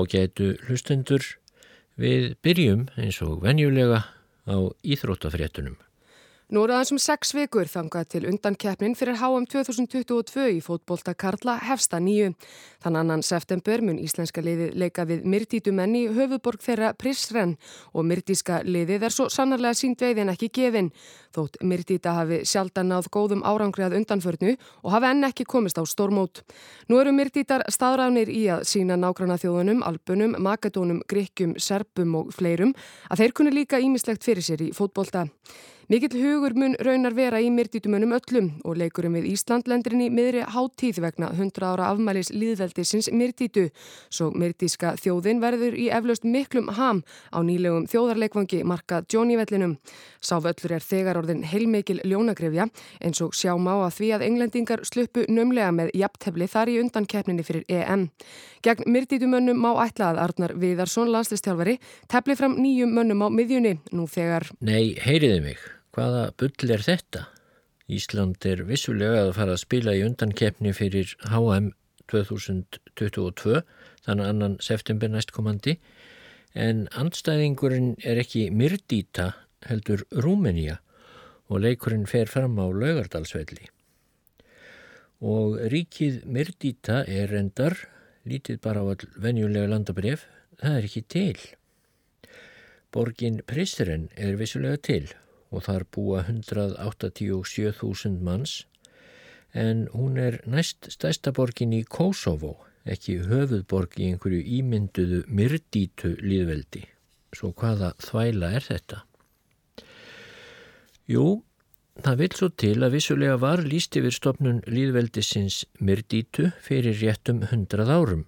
Ágætu hlustendur, við byrjum eins og venjulega á Íþróttafréttunum. Nú eru aðeins um sex vikur þangað til undankeppnin fyrir HM 2022 í fótbolta Karla hefsta nýju. Þann annan september mun íslenska liðið leika við myrdítumenni höfuborg þeirra Prisren og myrdíska liðið er svo sannarlega sínt veið en ekki gefin. Þótt myrdíta hafi sjaldan náð góðum árangriðað undanförnu og hafi enn ekki komist á stórmót. Nú eru myrdítar staðránir í að sína nágranna þjóðunum, albunum, makadónum, grekjum, serbum og fleirum að þeir kunni líka ímislegt fyrir sér í fótbolta. Mikill hugur mun raunar vera í myrdítumönum öllum og leikurum við Íslandlendrin í miðri háttíð vegna 100 ára afmælis líðveldisins myrdítu. Svo myrdíska þjóðin verður í eflaust miklum ham á nýlegum þjóðarleikvangi marka Johnny-vellinum. Sáföllur er þegar orðin heilmikil ljónagrefja eins og sjá má að því að englendingar sluppu nömlega með jafntefli þar í undankeppninni fyrir EM. Gegn myrdítumönnum má ætla að Arnar Viðarsson, landslistjálfari, tefli fram nýjum mönnum á miðjunni nú þegar... Nei, heyriði mig. Hvaða bull er þetta? Ísland er vissulega að fara að spila í undankeppni fyrir HM 2022, þannig annan september næstkomandi, en andstæðingurinn er ekki Myrdíta heldur Rúmenía og leikurinn fer fram á laugardalsvelli. Og ríkið Myrdíta er endar, lítið bara á all venjulega landabref, það er ekki til. Borgin Pristeren er vissulega til og þar búa 187.000 manns en hún er næst stærsta borgin í Kosovo, ekki höfuðborg í einhverju ímynduðu myrdítu líðveldi. Svo hvaða þvæla er þetta? Jú, það vil svo til að vissulega var líst yfir stopnun líðveldisins myrdítu fyrir réttum hundrað árum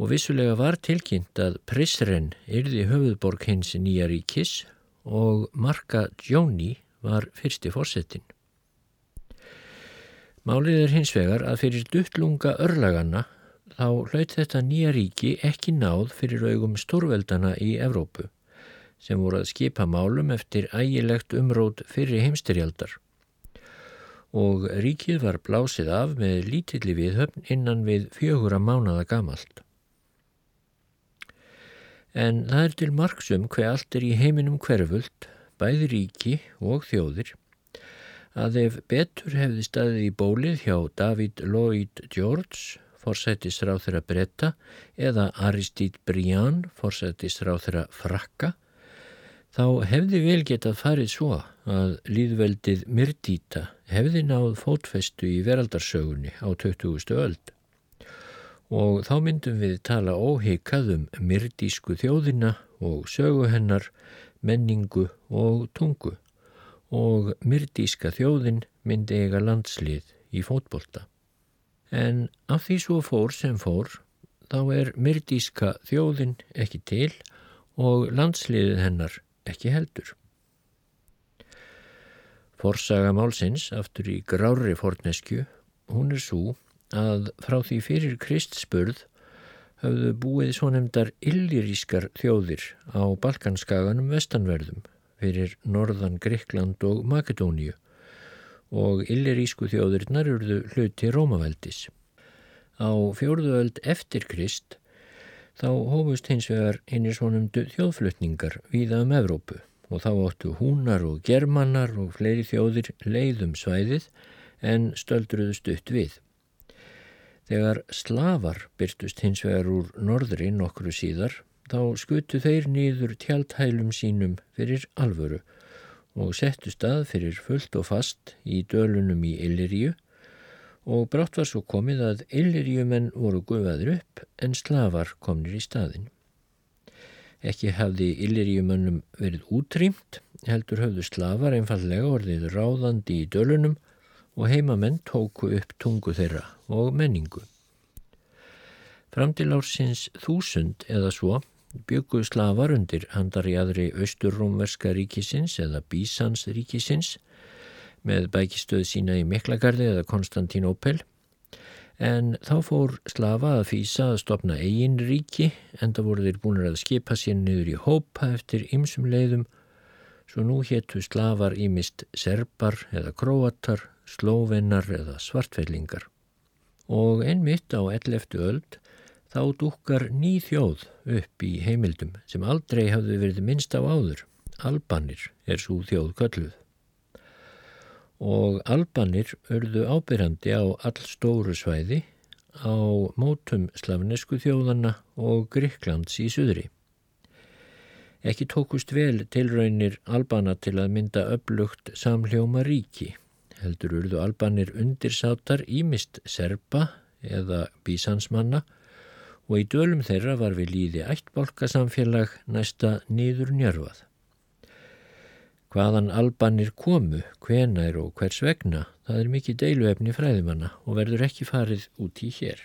og vissulega var tilkynnt að Prisren yrði höfuðborg hins nýja ríkis og Marka Jóni var fyrsti fórsetin. Málið er hins vegar að fyrir duttlunga örlagana þá hlaut þetta nýja ríki ekki náð fyrir augum stórveldana í Evrópu sem voru að skipa málum eftir ægilegt umrót fyrir heimstyrjaldar og ríkið var blásið af með lítilli viðhöfn innan við fjögura mánada gamalt. En það er til marksum hver allt er í heiminum hverfult, bæði ríki og þjóðir, að ef betur hefði staðið í bólið hjá David Lloyd George, forsættisráð þeirra bretta, eða Aristide Briand, forsættisráð þeirra frakka, þá hefði vel getað farið svo að líðveldið Myrdíta hefði náð fótfestu í veraldarsögunni á 20. öld og þá myndum við tala óheikað um myrdísku þjóðina og sögu hennar, menningu og tungu og myrdíska þjóðin myndi eiga landslið í fótbolta. En af því svo fór sem fór þá er myrdíska þjóðin ekki til og landsliðið hennar ekki heldur. Forsaga málsins aftur í grári fornesku, hún er svo að frá því fyrir kristspurð hafðu búið svo nefndar illirískar þjóðir á Balkanskaganum vestanverðum fyrir norðan Greikland og Makedóníu og illirísku þjóðirnar urðu hluti Rómavældis. Á fjórðuöld eftir Krist þá hófust hins vegar einir svonumdu þjóðflutningar víða um Evrópu og þá óttu húnar og germannar og fleiri þjóðir leiðum svæðið en stöldruðu stutt við. Þegar slavar byrtust hins vegar úr norðri nokkru síðar þá skutu þeir nýður tjaldhælum sínum fyrir alvöru og settu stað fyrir fullt og fast í dölunum í Illiríu og brátt var svo komið að Illiríumenn voru gufaður upp en slavar komnir í staðin. Ekki hafði Illiríumennum verið útrýmt, heldur höfðu slavar einfallega orðið ráðandi í dölunum og heimamenn tóku upp tungu þeirra og menningu. Fram til ársins þúsund eða svo byggu slavar undir handar í aðri austurrómverska ríkisins eða Bísans ríkisins með bækistöð sína í Miklagarði eða Konstantinopel en þá fór slafa að fýsa að stopna eigin ríki en það voru þeir búin að skipa sér niður í hópa eftir ymsum leiðum svo nú héttu slafar ímist serbar eða króatar, slóvennar eða svartfellingar og einmitt á 11. öld þá dúkar ný þjóð upp í heimildum sem aldrei hafði verið minnst á áður. Albanir er svo þjóð kölluð. Og albanir örðu ábyrjandi á all stóru svæði á mótum slavnesku þjóðana og Gríklands í suðri. Ekki tókust vel tilraunir albana til að mynda upplugt samljóma ríki. Heldur urðu albanir undirsátar ímist serpa eða bísansmanna og í dölum þeirra var við líði ættbálkasamfélag næsta nýður njörfað. Hvaðan albanir komu, hvenær og hvers vegna, það er mikið deiluefni fræðimanna og verður ekki farið út í hér.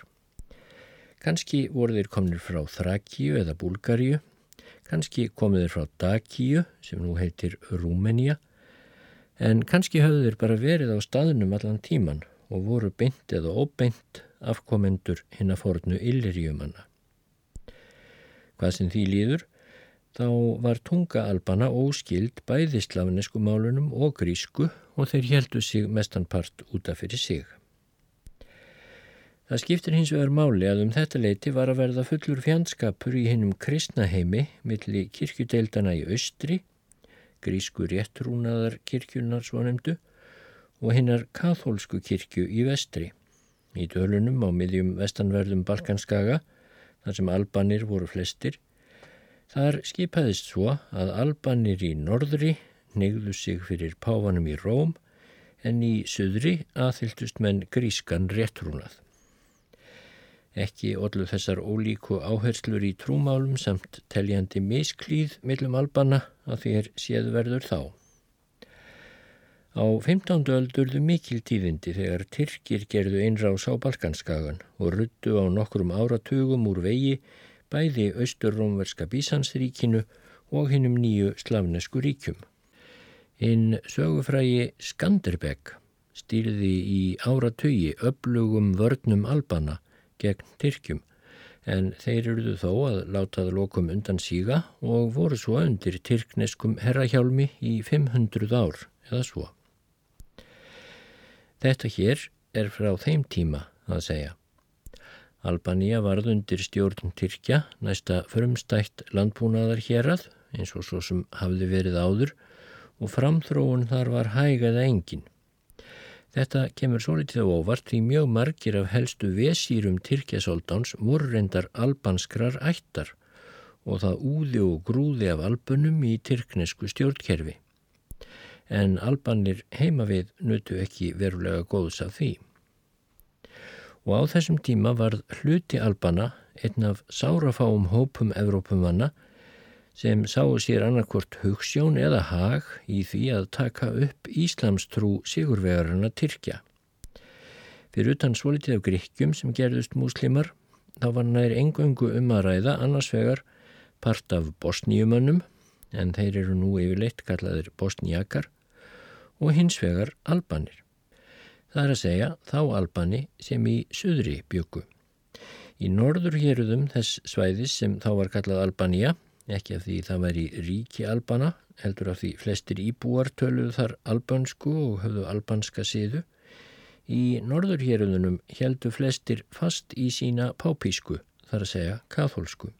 Kanski voru þeir komnir frá Þrakíu eða Búlgaríu, kannski komu þeir frá Dakíu sem nú heitir Rúmenía, en kannski höfðu þeir bara verið á staðunum allan tíman og voru beint eða óbeint afkomendur hinn að fornu illirjumanna. Hvað sem því líður, þá var tunga albana óskild bæði slafnesku málunum og grísku og þeir heldu sig mestanpart útaf fyrir sig. Það skiptir hins vegar máli að um þetta leiti var að verða fullur fjandskapur í hinnum kristnaheimi milli kirkjudeildana í austri, grísku réttrúnaðar kirkjunar svo nefndu, og hinnar kathólsku kirkju í vestri. Í dölunum á miðjum vestanverðum Balkanskaga, þar sem albanir voru flestir, þar skipaðist svo að albanir í norðri negðu sig fyrir páfanum í Róm en í söðri aðhyldust menn grískan réttrúnað. Ekki ollu þessar ólíku áherslur í trúmálum samt teljandi misklíð millum albana að því er séðverður þá. Á 15. öldurðu mikil tíðindi þegar Tyrkir gerðu einrás á Balkanskagan og ruttu á nokkrum áratugum úr vegi bæði austurrómverska Bísansríkinu og hinnum nýju slavnesku ríkjum. Hinn sögufrægi Skanderbeg stýrði í áratugi öflugum vörnum albana gegn Tyrkjum en þeir eruðu þó að látaða lokum undan síga og voru svo undir tyrkneskum herrahjálmi í 500 ár eða svo. Þetta hér er frá þeim tíma að segja. Albanía varð undir stjórn Tyrkja næsta förumstætt landbúnaðar hérað eins og svo sem hafði verið áður og framþróun þar var hægað engin. Þetta kemur svo litið á óvart því mjög margir af helstu vesýrum Tyrkjasóldáns voru reyndar albanskrar ættar og það úði og grúði af albunum í tyrknesku stjórnkerfi en albanir heima við nutu ekki verulega góðs af því. Og á þessum tíma varð hluti albana einn af sárafáum hópum Evrópumanna sem sáu sér annarkort hugssjón eða hag í því að taka upp Íslamstrú sigurvegarana Tyrkja. Fyrir utan svolítið af gríkjum sem gerðust múslimar þá var nær engöngu um að ræða annars vegar part af bosníumannum en þeir eru nú yfirleitt kallaðir bosníakar og hins vegar albanir. Það er að segja þá albani sem í söðri bjöku. Í norður héruðum þess svæðis sem þá var kallað Albania, ekki af því það væri ríki albana, heldur af því flestir íbúar töluðu þar albansku og höfðu albanska siðu, í norður héruðunum heldu flestir fast í sína pápísku, þar að segja katholsku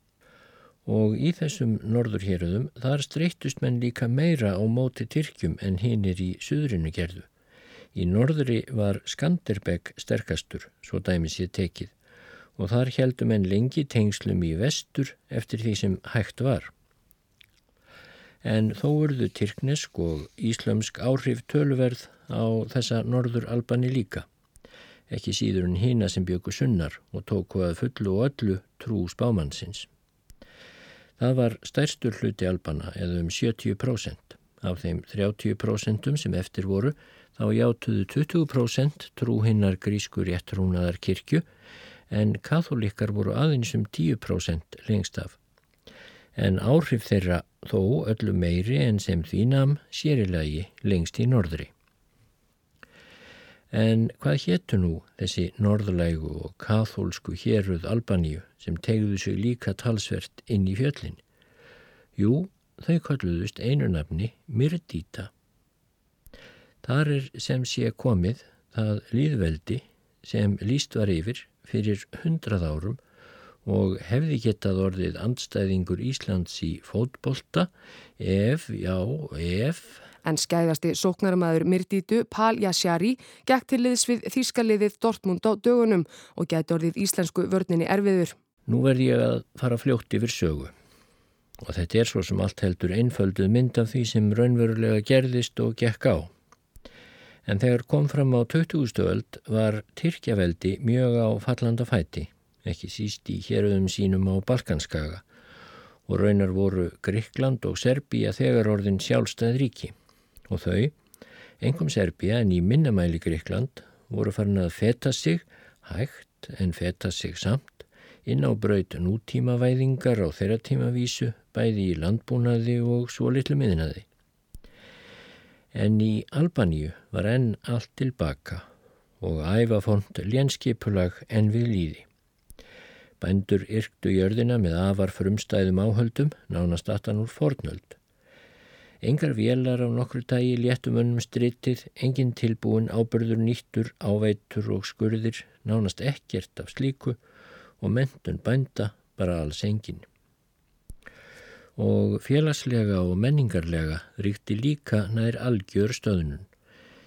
og í þessum norðurhéruðum þar streyttust menn líka meira á móti Tyrkjum en hinnir í suðrinu gerðu. Í norðri var Skanderbeg sterkastur, svo dæmis ég tekið, og þar heldum enn lengi tengslum í vestur eftir því sem hægt var. En þó urðu Tyrknesk og Íslamsk áhrif töluverð á þessa norður albani líka. Ekki síður en hina sem bjöku sunnar og tóku að fullu og öllu trú spámannsins. Það var stærstur hluti albana eða um 70%. Af þeim 30% sem eftir voru þá játuðu 20% trú hinnar grísku réttrúnaðar kirkju en katholikar voru aðeins um 10% lengst af. En áhrif þeirra þó öllu meiri en sem því nam sérilagi lengst í norðri. En hvað héttu nú þessi norðlægu og kathólsku héruð Albaníu sem tegðu sig líka talsvert inn í fjöllin? Jú, þau kalluðust einu nafni Myrdíta. Þar er sem sé komið það líðveldi sem líst var yfir fyrir hundrað árum og hefði getað orðið andstæðingur Íslands í fótbolta ef, já, ef En skæðasti sóknarmæður Mirdítu, Pál Jasjari, gekk til liðs við þýskaliðið Dortmund á dögunum og gæti orðið íslensku vörninni erfiður. Nú verð ég að fara fljótt yfir sögu. Og þetta er svo sem allt heldur einfölduð mynd af því sem raunverulega gerðist og gekk á. En þegar kom fram á 20. öld var Tyrkjaveldi mjög á fallanda fæti, ekki síst í héröðum sínum á Balkanskaga og raunar voru Gríkland og Serbíja þegar orðin sjálfstæð ríki og þau, engum Serbíja en í minnamæli Gríkland, voru farin að feta sig, hægt en feta sig samt, inn á braut nútímavæðingar á þeirra tímavísu, bæði í landbúnaði og svo litlu miðnaði. En í Albaníu var enn allt tilbaka og æfafont lénskipulag enn við líði. Bændur yrktu jörðina með afar frumstæðum áhöldum, nánast aftan úr fornöld. Engar vélar á nokkru dagi léttum önnum stritið, engin tilbúin ábyrður nýttur, áveitur og skurðir, nánast ekkert af slíku og mentun bænda bara alls engin. Og félagslega og menningarlega ríkti líka nær algjör stöðunum,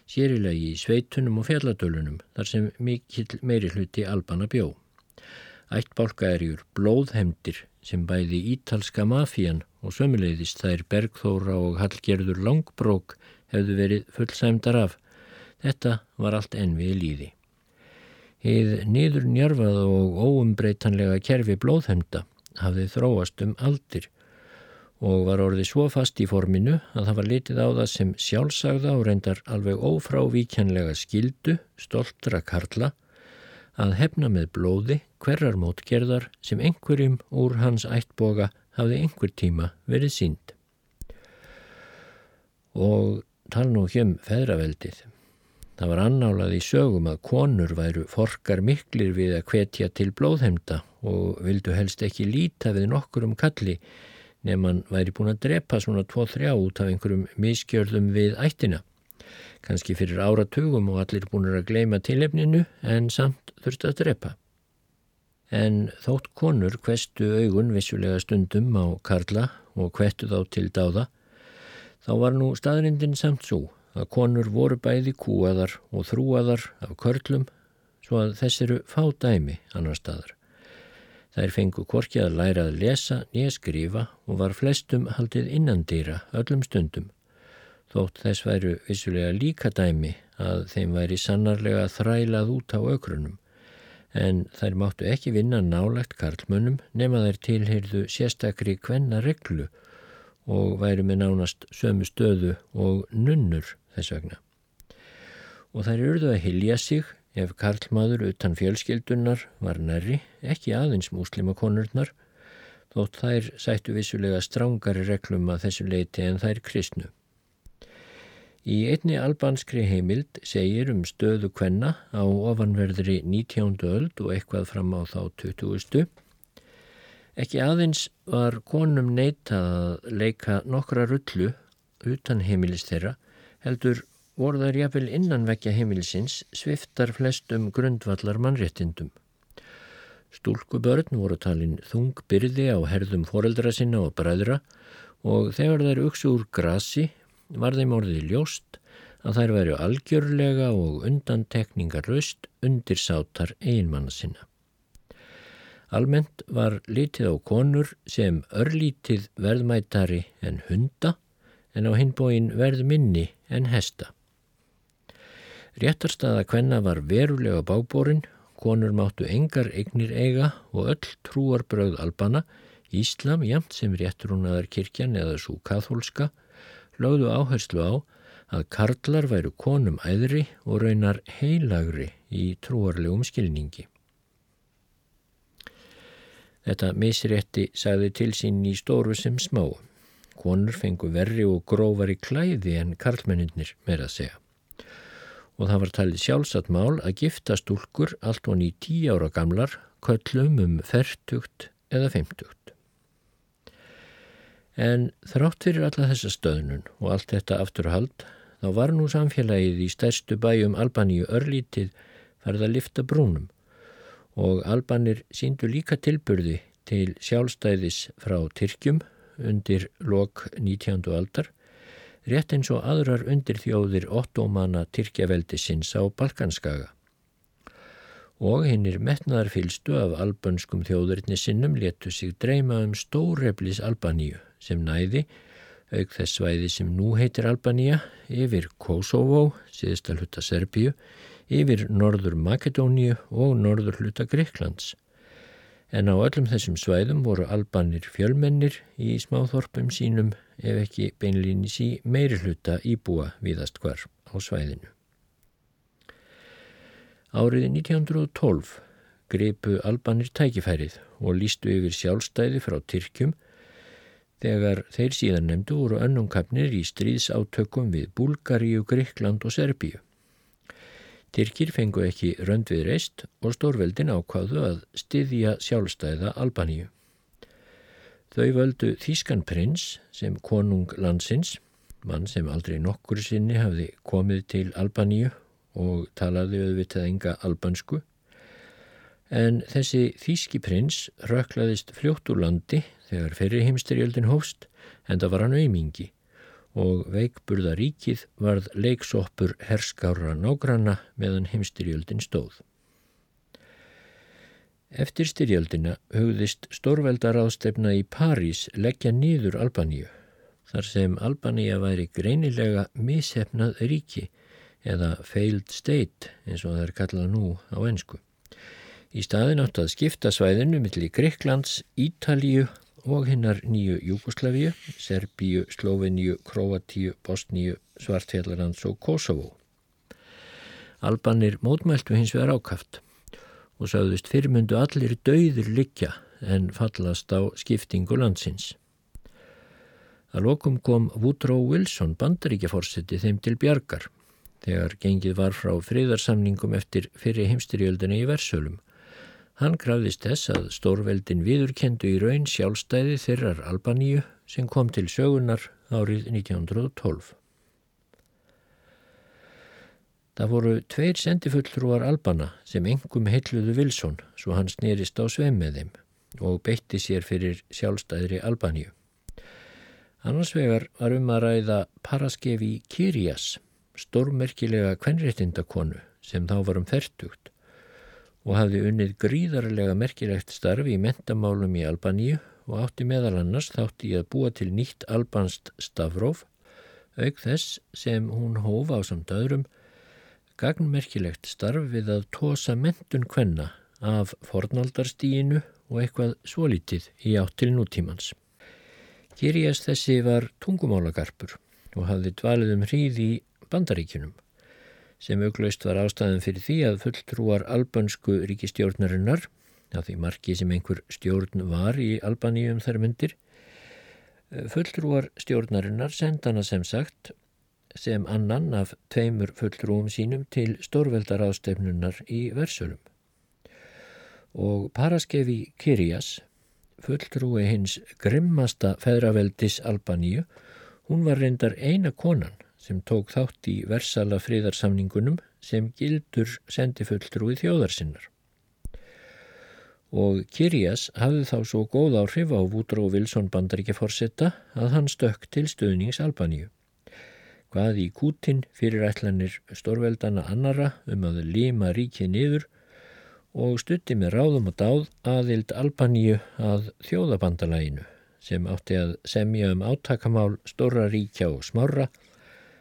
sérilegi í sveitunum og fjalladölunum þar sem mikill meiri hluti albana bjó. Ættbálkaðarjur blóðhemdir sem bæði ítalska mafían og sömuleiðist þær Bergþóra og Hallgerður Langbrók hefðu verið fullsæmdar af. Þetta var allt envið líði. Heið niður njörfað og óumbreytanlega kerfi blóðhemda hafði þróast um aldir og var orðið svo fast í forminu að það var litið á það sem sjálfsagða og reyndar alveg ófrávíkjanlega skildu, stoltra karla að hefna með blóði hverjar mótgerðar sem einhverjum úr hans ættboga hafði einhver tíma verið sínd. Og tala nú hjum feðraveldið. Það var annálað í sögum að konur væru forkar miklir við að hvetja til blóðhemda og vildu helst ekki líta við nokkur um kalli nefn væri búin að drepa svona 2-3 út af einhverjum miskjörðum við ættina kannski fyrir áratugum og allir búin að gleima tilefninu en samt þurfti að drepa. En þótt konur kvestu augun vissulega stundum á Karla og kvettu þá til dáða, þá var nú staðrindin samt svo að konur voru bæði kúaðar og þrúaðar af körlum svo að þessiru fá dæmi annar staðar. Þær fengu korki að læra að lesa, nýja skrifa og var flestum haldið innandýra öllum stundum þótt þess væru vissulega líka dæmi að þeim væri sannarlega þrælað út á aukrunum en þær máttu ekki vinna nálagt karlmönnum nema þær tilheyrðu sérstakri kvenna reglu og væri með nánast sömu stöðu og nunnur þess vegna. Og þær eruðu að hilja sig ef karlmaður utan fjölskyldunar var nærri, ekki aðeins múslimakonurnar, þótt þær sættu vissulega strángari reglum að þessu leiti en þær kristnu. Í einni albanskri heimild segir um stöðu kvenna á ofanverðri 19. öld og eitthvað fram á þá 20. Ekki aðeins var konum neita að leika nokkra rullu utan heimilis þeirra, heldur voru þær jafnvel innanvekja heimilisins sviftar flestum grundvallar mannréttindum. Stúlkubörn voru talin þung byrði á herðum foreldra sinna og bræðra og þegar þær uksu úr grasi var þeim orðið ljóst að þær veru algjörlega og undantekningar raust undir sátar einmanna sinna. Almennt var litið á konur sem örlítið verðmættari en hunda en á hinbóin verð minni en hesta. Réttarstaða kvenna var verulega bábórin, konur máttu engar eignir eiga og öll trúarbröð albana, Íslam jamt sem réttrúnaðar kirkjan eða svo kathólska, lögðu áherslu á að karlar væru konum æðri og raunar heilagri í trúarlegum skilningi. Þetta misrétti sagði til sín í stóru sem smá. Konur fengu verri og grófari klæði en karlmenninir með að segja. Og það var talið sjálfsagt mál að gifta stúlkur allt honni í tí ára gamlar köllum um fertugt eða femtugt. En þrátt fyrir alla þessa stöðnun og allt þetta afturhald þá var nú samfélagið í stærstu bæjum Albaníu örlítið farið að lifta brúnum og albanir síndu líka tilburði til sjálfstæðis frá Tyrkjum undir lok 19. aldar, rétt eins og aðrar undir þjóðir ottomana Tyrkjaveldisins á Balkanskaga. Og hinnir metnaðar fylstu af albanskum þjóðurinni sinnum letu sig dreyma um stóreflis Albaníu sem næði, auk þess svæði sem nú heitir Albaníu, yfir Kosovo, síðustal hluta Serbíu, yfir norður Makedóníu og norður hluta Greiklands. En á öllum þessum svæðum voru albanir fjölmennir í smáþorpum sínum ef ekki beinlýnis í meiri hluta íbúa viðast hvar á svæðinu. Árið 1912 greipu albanir tækifærið og lístu yfir sjálfstæði frá Tyrkjum þegar þeir síðan nefndu voru önnumkapnir í stríðsátökum við Búlgaríu, Greikland og Serbíu. Tyrkir fengu ekki rönd við reist og stórveldin ákváðu að styðja sjálfstæða Albaníu. Þau völdu Þískan prins sem konung landsins, mann sem aldrei nokkur sinni hafði komið til Albaníu og talaði auðvitað enga albansku, en þessi Þíski prins röklaðist fljótt úr landi þegar ferri hófst en það var hann auðmingi og veikburða ríkið varð leiksoppur herskára nágranna meðan heimstyrjöldin stóð. Eftir styrjöldina hugðist stórveldar ástefna í París leggja nýður Albaníu, þar sem Albaníu væri greinilega mishefnað ríki eða failed state eins og það er kallað nú á ennsku. Í staðin átt að skipta svæðinu millir Greiklands, Ítalíu og hinnar nýju Júkoslavíu, Serbíu, Sloveníu, Kroatíu, Bosníu, Svartfjallarlands og Kosovo. Albanir mótmæltu hins vegar ákaft og sagðust fyrrmyndu allir dauðir likja en fallast á skiptingu landsins. Að lokum kom Woodrow Wilson bandaríkjaforsetti þeim til bjargar þegar gengið var frá friðarsamningum eftir fyrir heimstyrjöldina í Versölum Hann krafðist þess að stórveldin viðurkendu í raun sjálfstæði þeirrar Albaníu sem kom til sögunar árið 1912. Það voru tveir sendifulltrúar Albana sem engum heitluðu Wilson svo hann snerist á sveim með þeim og beitti sér fyrir sjálfstæðri Albaníu. Annars vegar var um að ræða Paraskevi Kirjas, stórmerkilega kvenréttindakonu sem þá var um færtugt og hafði unnið gríðarlega merkilegt starf í mentamálum í Albaníu og átti meðal annars þátti að búa til nýtt albanst stafróf, auk þess sem hún hófa á samt öðrum gagnmerkilegt starf við að tósa mentun kvenna af fornaldarstíinu og eitthvað svolítið í átt til nútímans. Kirjas þessi var tungumálagarpur og hafði dvalið um hríð í bandaríkunum sem auglöst var ástæðan fyrir því að fulltrúar albansku ríkistjórnarinnar, á því marki sem einhver stjórn var í Albaníum þar myndir, fulltrúar stjórnarinnar sendana sem sagt sem annan af tveimur fulltrúum sínum til stórveldar ástefnunar í Versölum. Og Paraskevi Kirjas, fulltrúi hins grimmasta feðraveldis Albaníu, hún var reyndar eina konan sem tók þátt í versala fríðarsamningunum sem gildur sendifulltrúi þjóðarsinnar. Og Kirjas hafði þá svo góð áhrif á Woodrow Wilson bandaríkjaforsetta að hann stökk til stöðnings Albaníu. Hvað í Kútin fyrir ætlanir stórveldana annara um að lima ríkið niður og stutti með ráðum og dáð aðild Albaníu að þjóðabandalæginu sem átti að semja um átakamál stóra ríkja og smára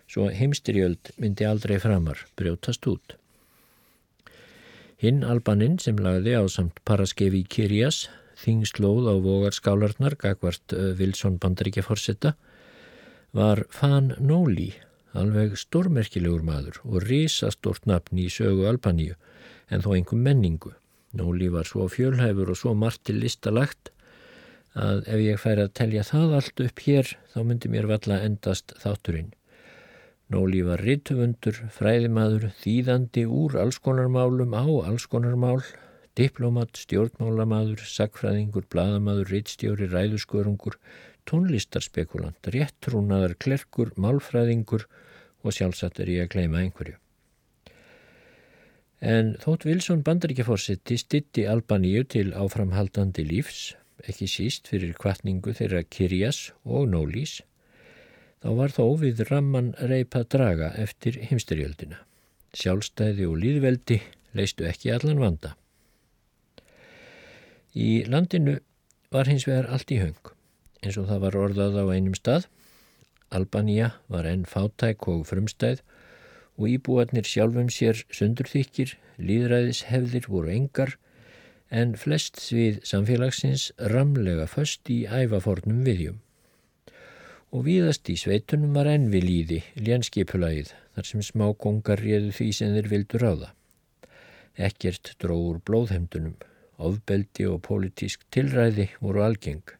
svo heimstyrjöld myndi aldrei framar brjótast út. Hinn albaninn sem lagði á samt Paraskevi Kirjas, þingslóð á vogarskálarnar gagvart Vilsson bandaríkjaforsetta, var Fan Nóli, alveg stórmerkilegur maður og risastort nafn í sögu Albaníu en þó einhver menningu. Nóli var svo fjölhæfur og svo margt til listalagt að ef ég fær að telja það allt upp hér þá myndi mér valla endast þátturinn. Nóli var rittufundur, fræðimaður, þýðandi úr allskonarmálum á allskonarmál, diplomat, stjórnmálamaður, sagfræðingur, bladamaður, rittstjóri, ræðuskörungur, tónlistarspekulant, réttrúnaðar, klerkur, málfræðingur og sjálfsagt er ég að kleima einhverju. En þótt Wilson bandaríkjaforsetti stitti Albaníu til áframhaldandi lífs, ekki síst fyrir kvartningu þeirra Kirjas og Nólís, þá var þó við ramman reypa draga eftir heimsterjöldina. Sjálfstæði og líðveldi leistu ekki allan vanda. Í landinu var hins vegar allt í höng, eins og það var orðað á einum stað. Albanía var enn fátæk og frumstæð og íbúarnir sjálfum sér sundurþykir, líðræðishefðir voru engar, en flest svið samfélagsins ramlega föst í ævafornum viðjum. Og víðast í sveitunum var enn við líði, lénskipulagið, þar sem smá kongar réðu því sem þeir vildu ráða. Ekkert dróður blóðhemdunum, ofbeldi og pólitísk tilræði voru algeng.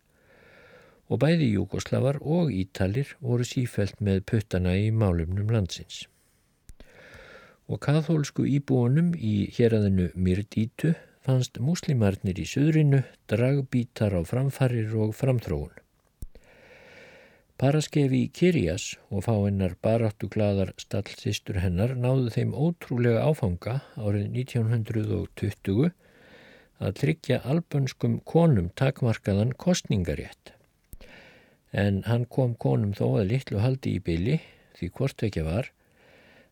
Og bæði Júkoslavar og Ítalir voru sífælt með puttana í málumnum landsins og kathólsku íbúunum í hérraðinu Myrdítu fannst muslimarnir í söðrinu dragbítar á framfarir og framþróun. Paraskefi Kirjas og fáinnar baráttu gladar stallsistur hennar náðu þeim ótrúlega áfanga árið 1920 að tryggja albönskum konum takmarkaðan kostningarétt. En hann kom konum þó að litlu haldi í byli því hvort ekki var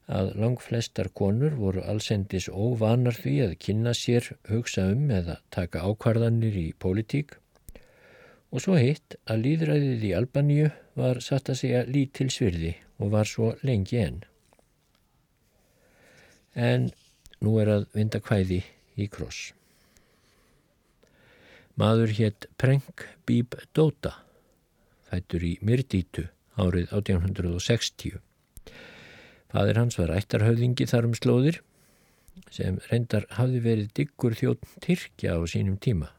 að lang flestar konur voru allsendis óvanar því að kynna sér, hugsa um eða taka ákvarðanir í pólitík og svo hitt að líðræðið í Albaníu var satt að segja lítil svirði og var svo lengi enn. En nú er að vinda kvæði í kross. Maður hétt Prenk Bíb Dóta, fættur í Myrdítu árið 1860. Fadir hans var ættarhauðingi þar um slóðir sem reyndar hafði verið diggur þjótt Tyrkja á sínum tíma.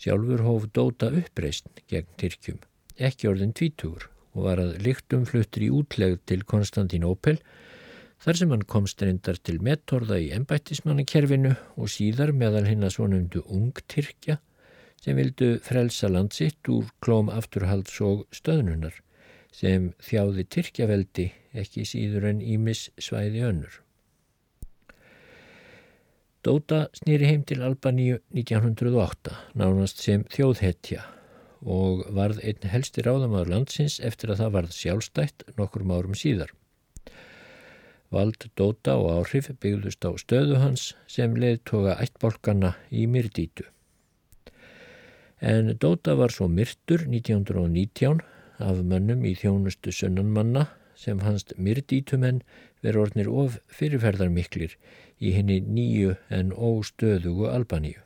Sjálfur hóf Dóta uppreist gegn Tyrkjum, ekki orðin tvítugur og var að lyktum fluttur í útlegð til Konstantinópel þar sem hann komst reyndar til mettorða í ennbættismannakerfinu og síðar meðal hinn að svonumdu ung Tyrkja sem vildu frelsa landsitt úr klóm afturhalds og stöðnunar sem þjáði Tyrkjaveldi ekki síður en Ímis svæði önnur. Dóta snýri heim til Albaníu 1908, nánast sem þjóðhetja og varð einn helsti ráðamaður landsins eftir að það varð sjálfstætt nokkur árum síðar. Vald Dóta og áhrif byggðust á stöðu hans sem leðtoga ættbolkana í myrdítu. En Dóta var svo myrtur 1919 af mönnum í þjónustu sunnanmanna sem hans myrdítumenn verið orðnir of fyrirferðarmiklir í henni nýju en óstöðugu Albaníu.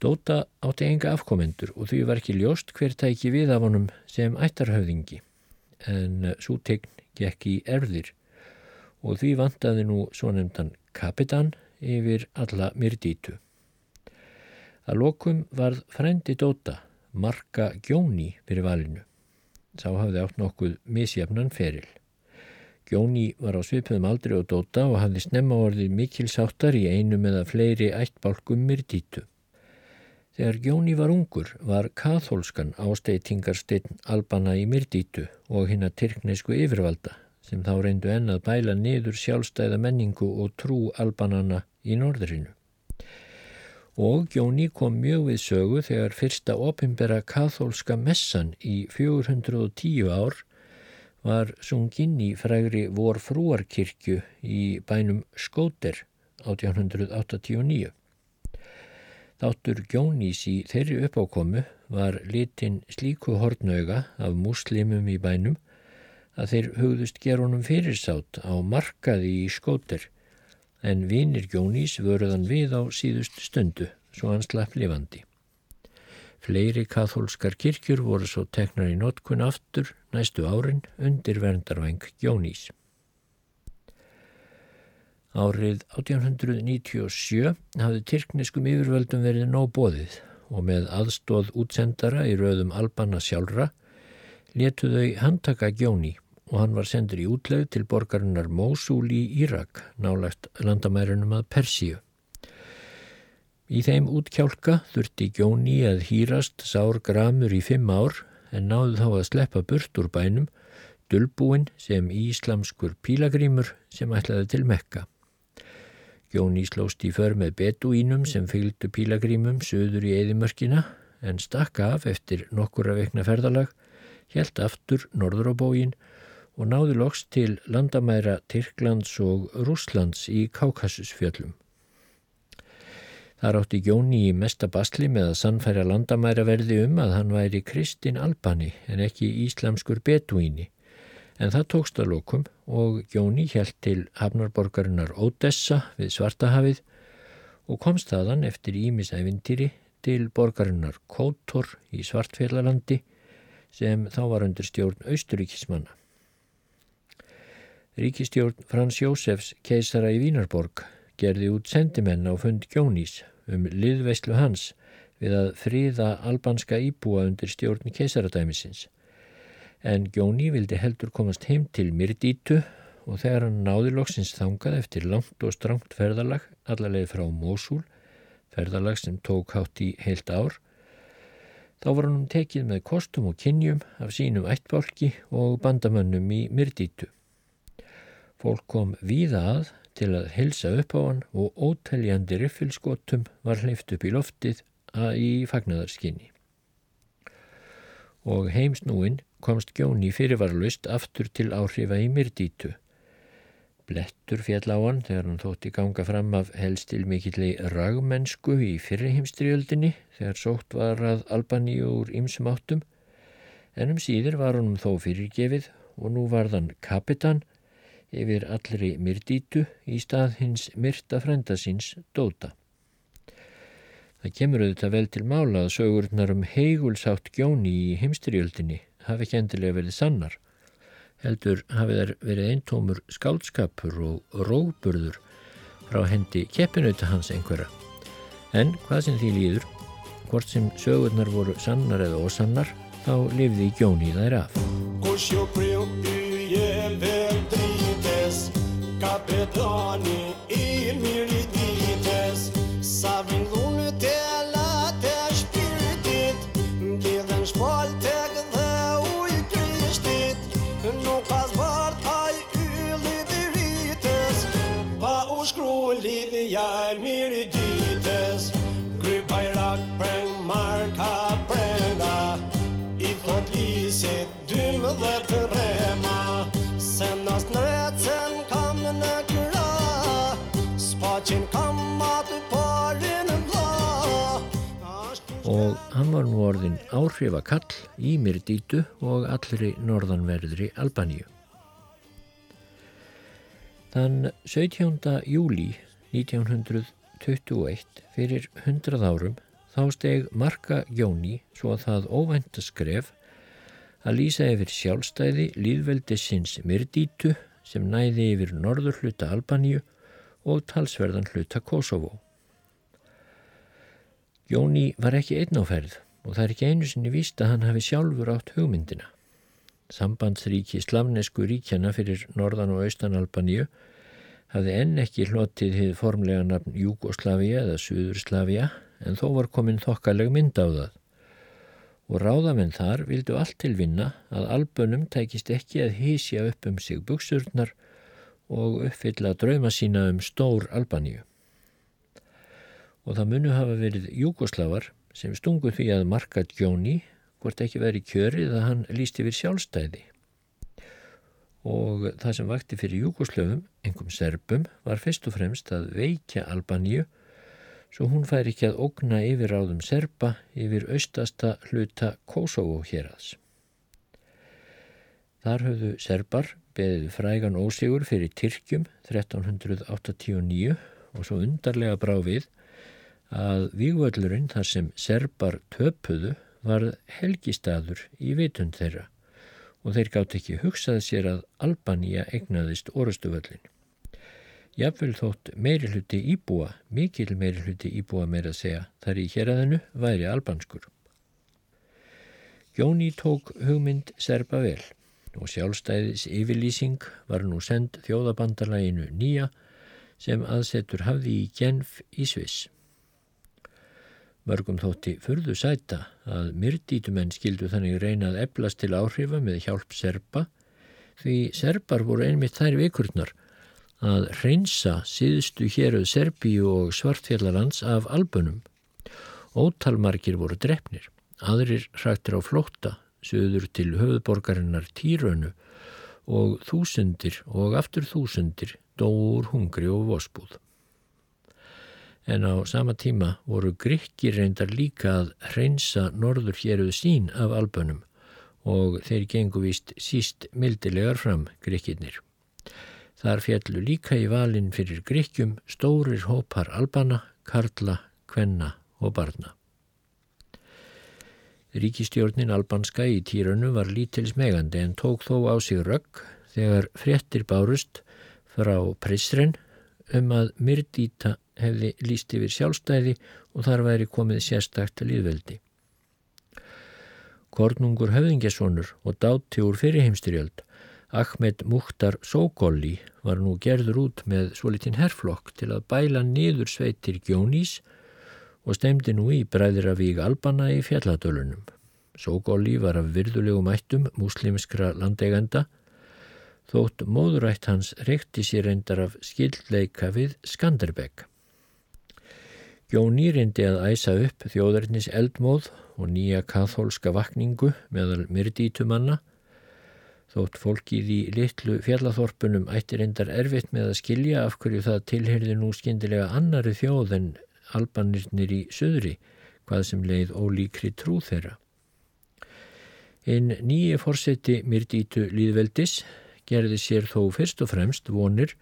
Dóta átti enga afkomendur og því var ekki ljóst hver tæki við af honum sem ættarhauðingi en svo tegn gekk í erðir og því vantaði nú svo nefndan kapitan yfir alla myrdítu. Að lokum varð frendi Dóta marka Gjóni fyrir valinu. Sá hafði átt nokkuð misjafnan feril. Gjóni var á svipuðum aldri og dóta og hafði snemma orðið mikil sáttar í einu með að fleiri ættbálkum myrdítu. Þegar Gjóni var ungur var kathólskan ásteitingarsteinn albana í myrdítu og hinn að tyrknesku yfirvalda sem þá reyndu ennað bæla niður sjálfstæða menningu og trú albanana í norðrinu og Jóni kom mjög við sögu þegar fyrsta opimbera kathólska messan í 410 ár var sunginn í frægri vorfrúarkirkju í bænum Skóter 1889. Þáttur Gjónís í þeirri uppákomu var litin slíku hortnauga af muslimum í bænum að þeir hugðust gerunum fyrirsátt á markaði í Skóter en vinir Jónís vörðan við á síðust stundu svo hann slapp lifandi. Fleiri kathólskar kirkjur voru svo teknar í notkun aftur næstu árin undir verndarvæng Jónís. Árið 1897 hafði tyrkniskum yfirvöldum verið nóg bóðið og með aðstóð útsendara í rauðum Albana sjálfra letu þau handtaka Jóni og hann var sendur í útlegð til borgarinnar Mósul í Írak, nálagt landamærunum að Persíu. Í þeim útkjálka þurfti Gjóni að hýrast sár gramur í fimm ár en náðu þá að sleppa burt úr bænum dölbúin sem íslamskur pílagrímur sem ætlaði til Mekka. Jóni slóst í för með beduínum sem fylgdu pílagrímum söður í eðimörkina en stakka af eftir nokkura vekna ferðalag, helt aftur norður á bógin og náði loks til landamæra Tyrklands og Rúslands í Kákasusfjöllum. Þar átti Jóni í mesta basli með að sannfæra landamæra verði um að hann væri Kristinn Albani en ekki íslamskur beduíni. En það tókst að lókum og Jóni helt til hafnarborgarinnar Ódessa við Svartahafið og komst þaðan eftir ímisævindýri til borgarinnar Kótor í Svartfjallalandi sem þá var undir stjórn Austuríkismanna. Ríkistjórn Frans Jósefs keisara í Vínarborg gerði út sendimenn á fund Gjónís um liðveislu hans við að fríða albanska íbúa undir stjórn keisaradæmisins. En Gjóni vildi heldur komast heim til Myrdítu og þegar hann náði loksins þangað eftir langt og strangt ferðalag allarleið frá Mósúl, ferðalag sem tók hátt í heilt ár, þá var hann tekið með kostum og kynjum af sínum ættbálki og bandamönnum í Myrdítu. Fólk kom víða að til að helsa upp á hann og óteljandi riffilskotum var hleyft upp í loftið í fagnadarskinni. Og heimsnúin komst Gjóni fyrirvarlust aftur til áhrifa í myrdítu. Blettur fjall á hann þegar hann þótti ganga fram af helstil mikilli ragmennsku í fyrriheimstriöldinni þegar sótt var að Albani úr ymsum áttum, en um síður var hann þó fyrirgefið og nú varðan kapitan yfir allri myrdítu í stað hins myrta frenda síns dóta. Það kemur auðvitað vel til mála að sögurnar um heigulsátt gjóni í heimstyrjöldinni hafi ekki endilega verið sannar. Heldur hafi þær verið eintómur skálskapur og róburður frá hendi keppinauta hans einhverja. En hvað sem því líður, hvort sem sögurnar voru sannar eða ósannar, þá lifði gjóni þær af. E dani i mirë hann var nú orðin áhrifakall í Myrdítu og allri norðanverðri Albaníu. Þann 17. júli 1921 fyrir 100 árum þá steg Marka Jóni svo að það óvænta skref að lýsa yfir sjálfstæði líðveldisins Myrdítu sem næði yfir norður hluta Albaníu og talsverðan hluta Kosovo. Jóni var ekki einn áferð og það er ekki einu sinni víst að hann hafi sjálfur átt hugmyndina. Sambandsríki slavnesku ríkjana fyrir norðan og austan Albaníu hafði enn ekki hlotið hið formlega nafn Júgoslavia eða Suðurslavia en þó var komin þokkaleg mynd á það. Og ráðamenn þar vildu allt til vinna að albönum tækist ekki að hísja upp um sig buksurnar og uppfylla drauma sína um stór Albaníu. Og það munu hafa verið Júgoslavar sem stungu því að marka Jóni hvort ekki verið kjörið að hann líst yfir sjálfstæði. Og það sem vakti fyrir Júgoslöfum, engum serbum, var fyrst og fremst að veikja Albaníu svo hún fær ekki að ógna yfir áðum serba yfir austasta hluta Kosovo hér aðs. Þar höfðu serbar beðið frægan ósigur fyrir Tyrkjum 1389 og svo undarlega brá við að vývöldurinn þar sem serbar töpuðu var helgistaður í vitund þeirra og þeir gátt ekki hugsað sér að Albanía egnaðist orustuvöllin. Jafnvel þótt meiri hluti íbúa, mikil meiri hluti íbúa meira að segja, þar í héræðinu væri albanskur. Jóni tók hugmynd serba vel og sjálfstæðis yfirlýsing var nú send þjóðabandalaginu nýja sem aðsetur hafði í Genf í Sviss. Mörgum þótti furðu sæta að myrdítumenn skildu þannig reynað eblast til áhrifa með hjálp serpa því serbar voru einmitt þær vikurnar að reynsa síðustu héruð Serbíu og Svartfjallalands af albunum. Ótalmarkir voru drefnir, aðrir hrættir á flótta, söður til höfuðborgarinnar Týrönu og þúsundir og aftur þúsundir dóur hungri og vospúð. En á sama tíma voru gríkki reyndar líka að hreinsa norður héruð sín af albunum og þeir gengu vist síst mildilegar fram gríkkinir. Þar fjallu líka í valin fyrir gríkjum stórir hópar albana, karla, kvenna og barna. Ríkistjórnin albanska í týranu var lítils megandi en tók þó á sig rögg þegar fréttir bárust frá Prisren um að Myrdíta hefði líst yfir sjálfstæði og þar væri komið sérstakt líðveldi. Kornungur höfðingesonur og dátti úr fyrirheimstyrjöld, Ahmed Mukhtar Sogolli var nú gerður út með svo litinn herflokk til að bæla niður sveitir Gjónís og stemdi nú í bræðiravík Albana í fjalladölunum. Sogolli var af virðulegu mættum muslimskra landegenda þótt móðurætt hans reykti sér reyndar af skildleika við Skanderbegg. Jón Nýrindi að æsa upp þjóðarnis eldmóð og nýja kathólska vakningu meðal myrdítumanna þótt fólkið í litlu fjallathorpunum ættir reyndar erfitt með að skilja af hverju það tilherði nú skindilega annari þjóð en albanirnir í söðri hvað sem leið ólíkri trú þeirra. Einn nýji fórseti myrdítu líðveldis gerði sér þó fyrst og fremst vonir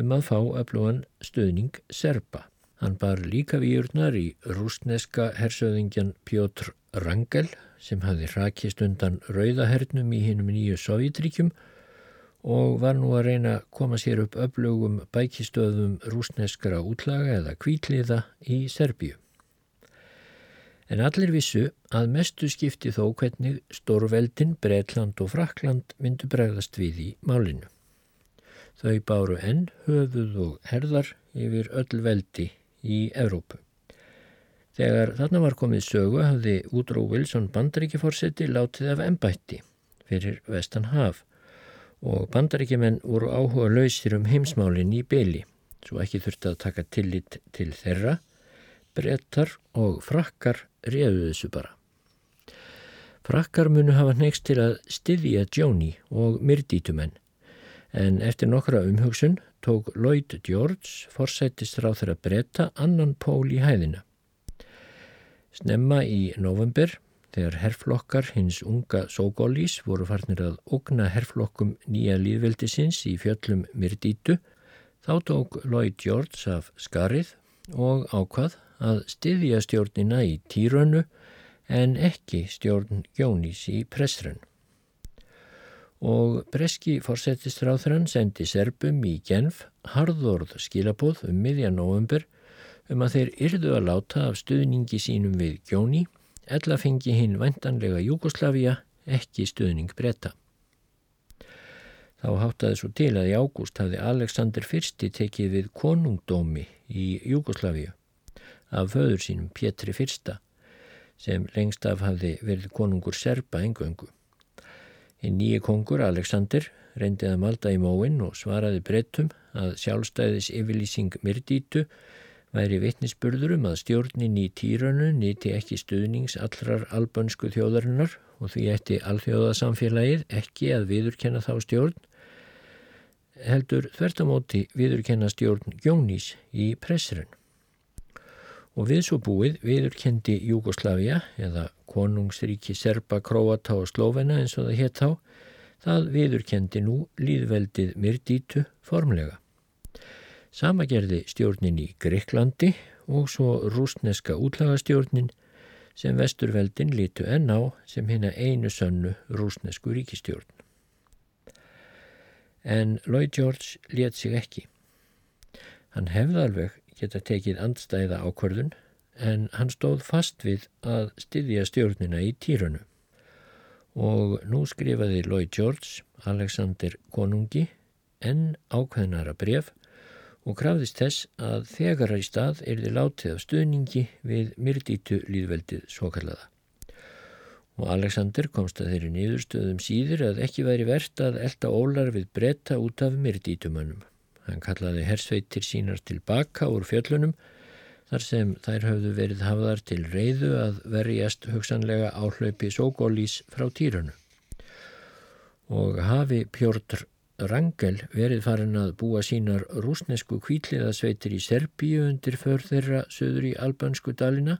um að fá öflugan stöðning Serba. Hann bar líka výurnar í rúsneska hersöðingjan Pjótr Rangel sem hafi rakist undan rauðahernum í hinnum nýju Sovjetríkjum og var nú að reyna að koma sér upp öflugum bækistöðum rúsneskara útlaga eða kvítliða í Serbíu. En allir vissu að mestu skipti þó hvernig Stórveldin, Breitland og Frakland myndu bregðast við í málinu. Þau báru enn höfuð og herðar yfir öll veldi í Evrópu. Þegar þarna var komið sögu hafði Woodrow Wilson bandaríkjaforsetti látið af ennbætti fyrir Vestan Haf og bandaríkjumenn voru áhuga lausir um heimsmálinn í byli svo ekki þurfti að taka tillit til þeirra brettar og frakkar réðu þessu bara. Frakkar munu hafa next til að styðja Jóni og myrdítumenn en eftir nokkra umhugsun tók Lloyd George forsættist ráð þeirra bretta annan pól í hæðina. Snemma í november þegar herflokkar hins unga Sogolís voru farnir að ogna herflokkum nýja líðveldisins í fjöllum myrdítu þá tók Lloyd George af skarið og ákvað að styðja stjórnina í Týrönu en ekki stjórn Jónís í Pressrön. Og breski fórsetistráþrann sendi Serbum í Genf harðorð skilabóð um miðjan november um að þeir yrðu að láta af stuðningi sínum við Jóni ella fengi hinn vantanlega Júkoslavia ekki stuðning breyta. Þá háttaði svo til að í ágúst hafði Alexander I tekið við konungdómi í Júkoslavia af föður sínum Pétri I sem lengst af hafði verið konungur Serba engöngu. Í nýji kongur Alexander reyndið að malda í móin og svaraði brettum að sjálfstæðis yfirlýsing myrdítu væri vittnisspurður um að stjórnin í týranu nýti ekki stuðnings allrar albönsku þjóðarinnar og því ætti alþjóðasamfélagið ekki að viðurkenna þá stjórn heldur þvertamóti viðurkenna stjórn Jónís í pressirinn og við svo búið viðurkendi Júgoslavia eða konungsríki Serba, Króata og Slóvena eins og það hétt þá, það viðurkendi nú líðveldið Myrdítu formlega. Sama gerði stjórnin í Greiklandi og svo rúsneska útlagastjórnin sem vesturveldin lítu enn á sem hérna einu sönnu rúsnesku ríkistjórn. En Lloyd George let sig ekki. Hann hefði alveg geta tekið andstæða ákvörðun en hann stóð fast við að styðja stjórnina í týrunu. Og nú skrifaði Lloyd George, Alexander Konungi, enn ákveðnara bref og krafðist þess að þegar í stað er þið látið af stuðningi við myrdítu líðveldið svo kallaða. og Alexander komst að þeirri nýðurstöðum síður að ekki væri verðt að elda ólar við bretta út af myrdítumönnum. Hann kallaði hersveitir sínar tilbaka úr fjöllunum þar sem þær höfðu verið hafðar til reyðu að verjast hugsanlega áhlaupi sógólís frá týrunu. Og hafi Pjórn Rangel verið farin að búa sínar rúsnesku kvíliðasveitir í Serbíu undir för þeirra söður í albansku dalina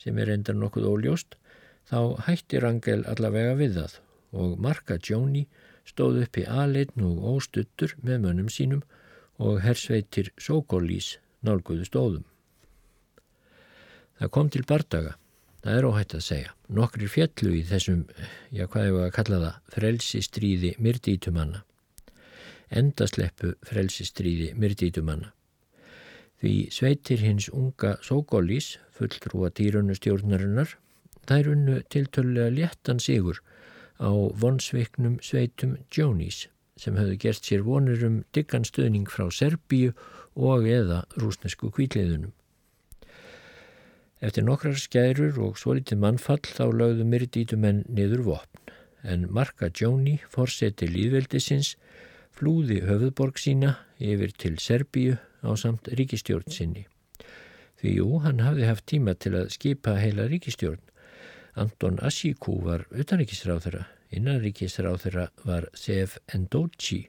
sem er endar nokkuð óljóst þá hætti Rangel allavega við það og Marka Jóni stóð upp í aðleitn og óstuttur með mönnum sínum og hersveitir Sókólís nálguðu stóðum. Það kom til bardaga, það er óhætt að segja. Nokkrir fjallu í þessum, já hvað hefur að kalla það, frelsistríði myrdítumanna. Endasleppu frelsistríði myrdítumanna. Því sveitir hins unga Sókólís, fulltrúa dýrunustjórnarinnar, þær unnu tiltölulega léttan sigur á vonsviknum sveitum Jónís sem höfðu gert sér vonur um diggan stöðning frá Serbíu og eða rúsnesku kvíliðunum. Eftir nokkrar skærur og svo litið mannfall þá lögðu myrdítumenn niður vopn en Marka Jóni, forseti líðveldisins, flúði höfuðborg sína yfir til Serbíu á samt ríkistjórn sinni. Því jú, hann hafði haft tíma til að skipa heila ríkistjórn Anton Ashikú var utanríkisráþurra, innanríkisráþurra var Sef Endochi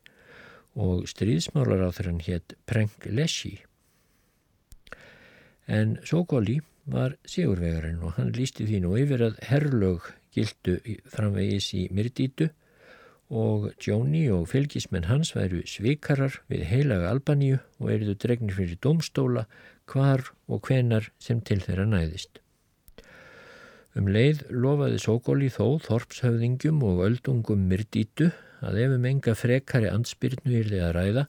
og stríðsmálaráþurran hétt Prenk Leshi. En Sokoli var sigurvegarinn og hann lísti því nú yfir að herrlög gildu framvegis í Myrdítu og Jóni og fylgismenn hans væru svikarar við heilaga Albaníu og eruðu dregnir fyrir domstóla hvar og hvenar sem til þeirra næðist. Um leið lofaði Sókóli þó þorpshöfðingjum og öldungum myrdítu að ef um enga frekari ansbyrnu yrði að ræða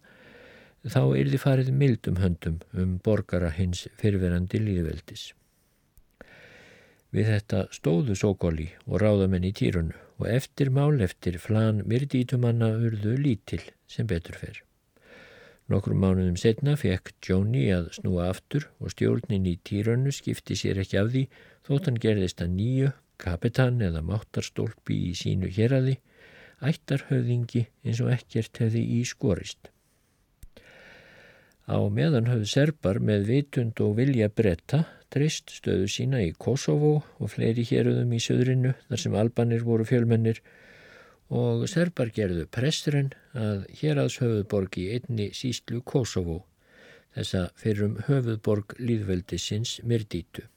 þá yrði farið mildum höndum um borgara hins fyrverandi líðveldis. Við þetta stóðu Sókóli og ráðamenn í týrunu og eftir mál eftir flan myrdítumanna urðu lítil sem betur fer. Nokkrum mánuðum setna fekk Jóni að snúa aftur og stjórnin í týrunu skipti sér ekki af því Þótt hann gerðist að nýju, kapitan eða máttarstólpi í sínu héradi, ættarhauðingi eins og ekkert hefði í skorist. Á meðan höfðu serbar með vitund og vilja bretta treyst stöðu sína í Kosovo og fleiri héruðum í söðrinu þar sem albanir voru fjölmennir og serbar gerðu prestren að hérads höfuðborg í einni sístlu Kosovo, þessa fyrrum höfuðborg líðveldisins Myrdítu.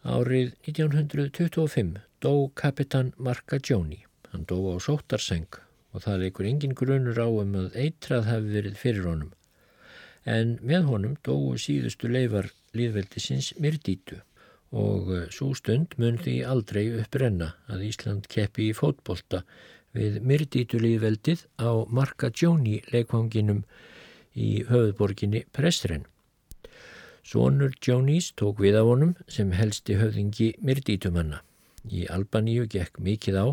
Árið 1925 dó kapitan Marcagioni. Hann dó á sóttarseng og það leikur engin grunur á um að eitrað hafi verið fyrir honum. En með honum dóu síðustu leifar líðveldisins myrdítu og eh, svo stund mun því aldrei upprenna að Ísland keppi í fótbolta við myrdítu líðveldið á Marcagioni leikvanginum í höfðborginni Prestren. Sónur Jónís tók við af honum sem helsti höfðingi myrdítumanna. Í Albaníu gekk mikið á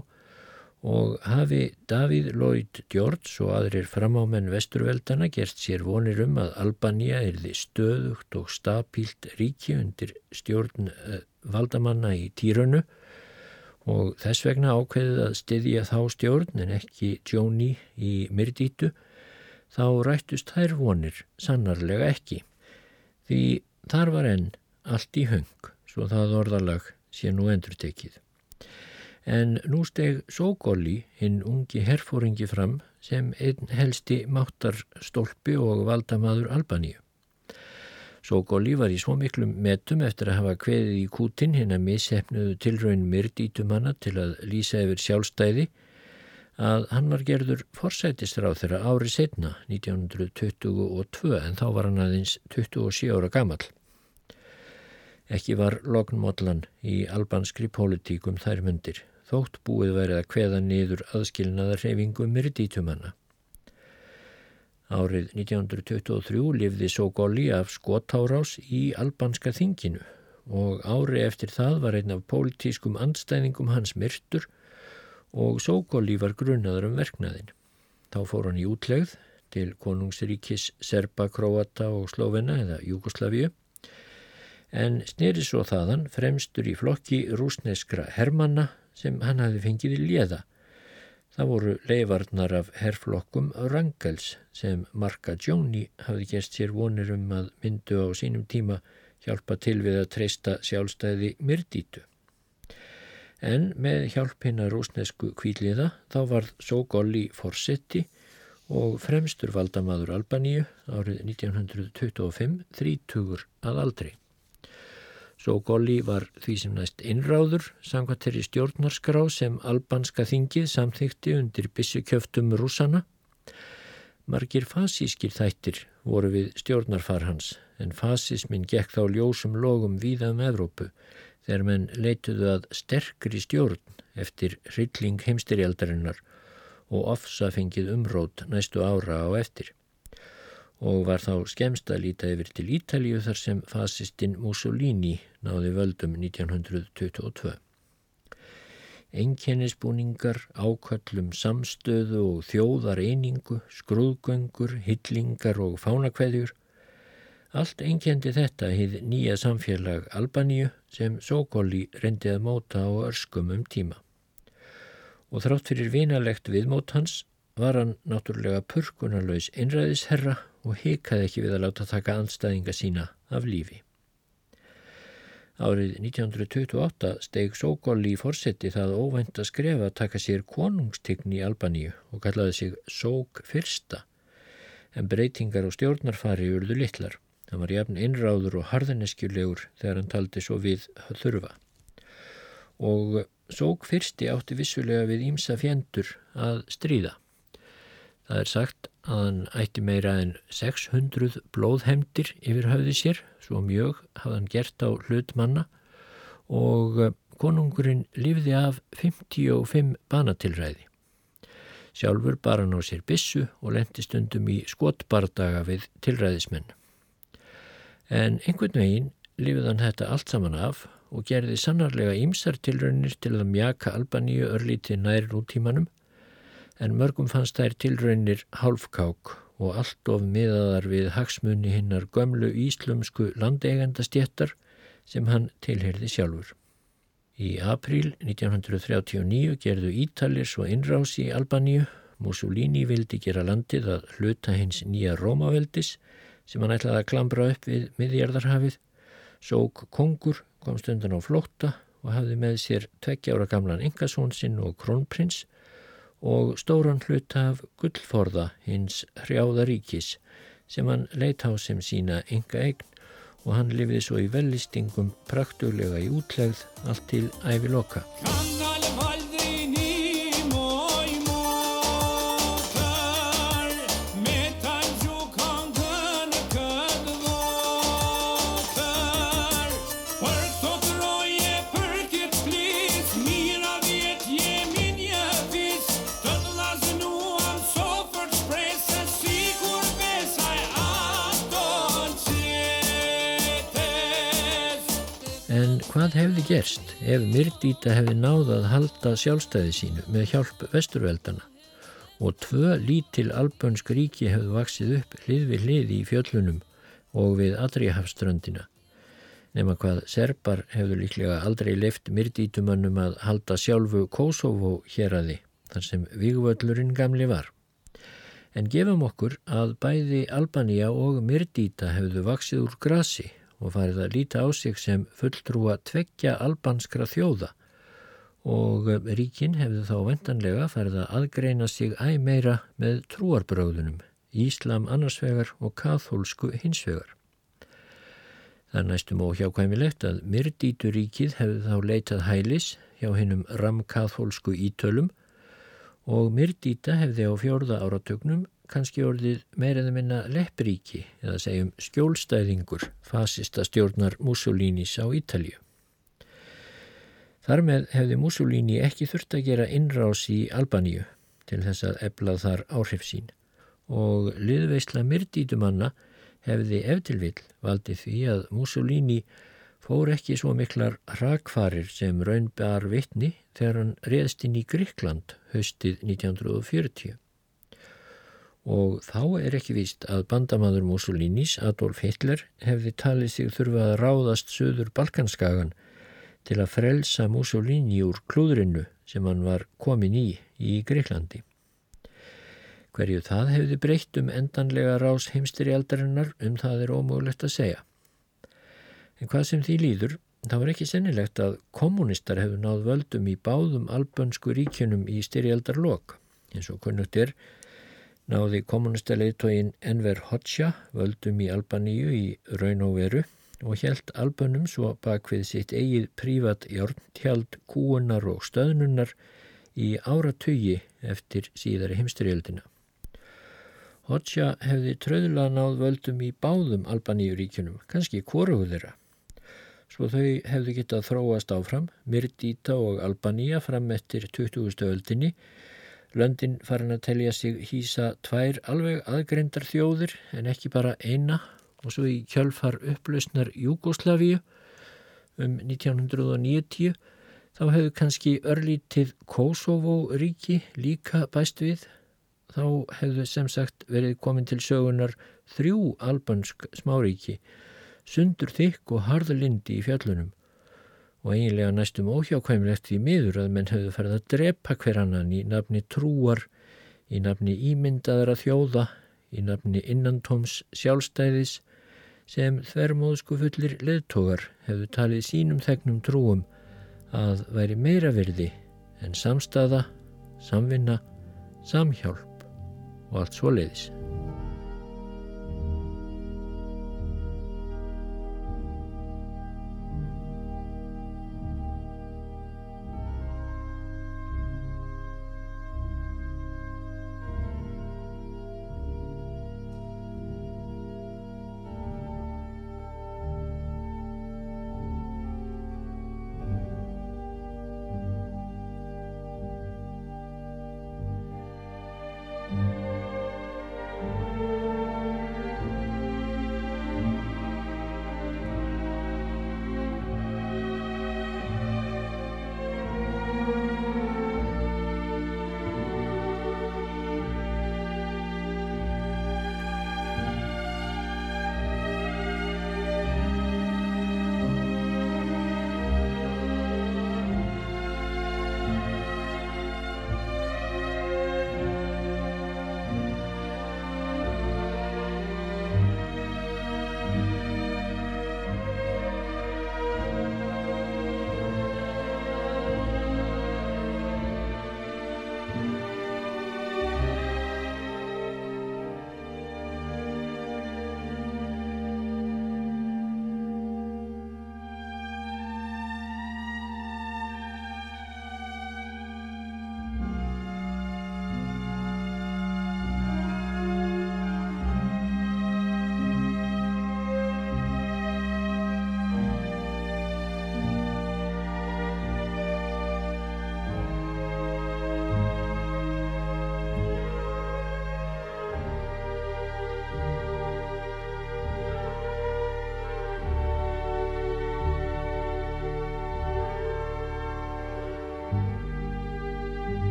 og hafi Davíð Lloyd George og aðrir framámenn vesturveldana gert sér vonir um að Albaníu erði stöðugt og stabílt ríki undir stjórn uh, valdamanna í týrunu og þess vegna ákveðið að styðja þá stjórn en ekki Jóni í myrdítu þá rættust þær vonir sannarlega ekki. Því þar var enn allt í höng, svo það orðalag sé nú endur tekið. En nú steg Sógóli, hinn ungi herfóringi fram sem einn helsti máttarstólpi og valdamaður Albaníu. Sógóli var í svo miklum metum eftir að hafa kveðið í kútin hinn að missefnuðu tilraun myrdítumanna til að lýsa yfir sjálfstæði að hann var gerður forsætistráð þeirra ári setna 1922 en þá var hann aðeins 27 ára gammal. Ekki var lognmódlan í albanskri pólitíkum þær myndir, þótt búið værið að kveða niður aðskilnaðar reyfingu myrdítumanna. Árið 1923 lifði Sogoli af skotárás í albanska þinginu og ári eftir það var einn af pólitískum andstæðingum hans myrtur og Sókóli var grunnaður um verknaðin. Þá fór hann í útlegð til konungsríkis Serba, Kroata og Slovena eða Júkoslavíu en sneri svo þaðan fremstur í flokki rúsneskra hermanna sem hann hafi fengið í liða. Það voru leifarnar af herrflokkum Rangels sem Marka Jóni hafði gert sér vonir um að myndu á sínum tíma hjálpa til við að treysta sjálfstæði myrdítu. En með hjálpina rúsnesku kvíliða þá varð Sógóli fórsetti og fremstur valdamaður Albaníu árið 1925 þrítugur að aldri. Svo Golli var því sem næst innráður samkvæmt þeirri stjórnarskrá sem albanska þingið samþykti undir byssukjöftum rúsana. Margir fasískir þættir voru við stjórnarfar hans en fasismin gekk þá ljósum logum víða um Evrópu þegar menn leituðu að sterkri stjórn eftir hrylling heimstyrjaldarinnar og ofsa fengið umrót næstu ára á eftir og var þá skemst að líta yfir til Ítalíu þar sem fasistinn Mussolini náði völdum 1922. Enkennisbúningar, ákvöllum samstöðu og þjóðar einingu, skrúðgöngur, hillingar og fánakveðjur Allt enkendi þetta hið nýja samfélag Albaníu sem Sókóli reyndi að móta á örskum um tíma. Og þrátt fyrir vinalegt viðmót hans var hann náttúrulega purkunarlaus einræðisherra og hikaði ekki við að láta taka anstæðinga sína af lífi. Árið 1928 steg Sógóli í fórseti það óvænt að skrefa að taka sér konungstign í Albaníu og kallaði sig Sóg fyrsta, en breytingar og stjórnarfari urðu litlar. Það var jafn innráður og harðineskjulegur þegar hann taldi svo við þurfa. Og Sóg fyrsti átti vissulega við ímsa fjendur að stríða. Það er sagt að hann ætti meira en 600 blóðhemdir yfir höfði sér, svo mjög hafði hann gert á hlut manna og konungurinn lifði af 55 banatilræði. Sjálfur bar hann á sér bissu og lendi stundum í skotbardaga við tilræðismenn. En einhvern veginn lifið hann þetta allt saman af og gerði sannarlega ímsar tilraunir til að mjaka Albaníu örlíti nær útímanum en mörgum fannst þær tilraunir hálfkák og allt of miðaðar við hagsmunni hinnar gömlu íslumsku landeigandastjettar sem hann tilherði sjálfur. Í april 1939 gerðu Ítalir svo innrás í Albaníu. Mussolini vildi gera landið að hluta hins nýja Rómaveldis sem hann ætlaði að klambra upp við miðjarðarhafið. Sók kongur kom stundan á flótta og hafði með sér tveggjára gamlan engasón sinn og krónprins og stóran hlut af gullforða hins hrjáðaríkis sem hann leitt á sem sína enga eign og hann lifið svo í vellistingum praktulega í útlegð allt til ævi loka. Hvað hefði gerst ef Myrdíta hefði náða að halda sjálfstæði sínu með hjálp vesturveldana og tvö lítil albönsk ríki hefðu vaksið upp hlið við hlið í fjöllunum og við Adriahafströndina nema hvað serbar hefðu líklega aldrei leift Myrdítumannum að halda sjálfu Kosovo hér aði þar sem Vígvöllurinn gamli var. En gefum okkur að bæði Albania og Myrdíta hefðu vaksið úr grasi og farið að líta á sig sem fulltrúa tveggja albanskra þjóða og ríkin hefði þá vendanlega farið að aðgreina sig æg meira með trúarbröðunum, Íslam annarsvegar og kathólsku hinsvegar. Það næstum óhjákvæmilegt að Myrdíturíkið hefði þá leitað hælis hjá hinnum ramkathólsku ítölum og Myrdíta hefði á fjórða áratögnum kannski orðið meiraði minna leppríki eða segjum skjólstæðingur fasista stjórnar Mussolinis á Ítalju. Þar með hefði Mussolini ekki þurft að gera innrás í Albaníu til þess að eblað þar áhrif sín og liðveisla myrdítumanna hefði eftirvill valdið því að Mussolini fór ekki svo miklar hrakfarir sem raunbar vittni þegar hann reðst inn í Gríkland höstið 1940 og þá er ekki víst að bandamadur Mussolinis, Adolf Hitler, hefði talið sig þurfa að ráðast söður Balkanskagan til að frelsa Mussolini úr klúðrinu sem hann var komin í í Greiklandi. Hverju það hefði breytt um endanlega rás heimstri aldarinnar um það er ómögulegt að segja. En hvað sem því líður, það var ekki sennilegt að kommunistar hefðu náð völdum í báðum albönsku ríkjunum í styrjaldarlokk. eins og kunnugt er náði kommunistaleittógin Enver Hoxha völdum í Albaníu í raun og veru og helt albönum svo bak við sitt eigið prívat jórntjald, kúunar og stöðnunnar í áratögi eftir síðari heimstyrjöldina. Hoxha hefði tröðulega náð völdum í báðum Albaníuríkjunum, kannski kóruðu þeirra. Svo þau hefðu getað þróast áfram, Myrdíta og Albaníja fram eftir 20. öldinni Löndin farin að telja sig hýsa tvær alveg aðgreindar þjóðir en ekki bara eina og svo í kjölfar upplausnar Júgoslavíu um 1990 þá hefðu kannski örlítið Kosovo ríki líka bæst við. Þá hefðu sem sagt verið komin til sögunar þrjú albansk smáríki, sundur þykk og harðlindi í fjallunum og eiginlega næstum óhjákvæmlegt í miður að menn höfðu farið að drepa hver annan í nafni trúar, í nafni ímyndaðara þjóða, í nafni innantóms sjálfstæðis sem þvermóðsku fullir leðtogar hefðu talið sínum þegnum trúum að væri meira virði en samstaða, samvinna, samhjálp og allt svo leiðis.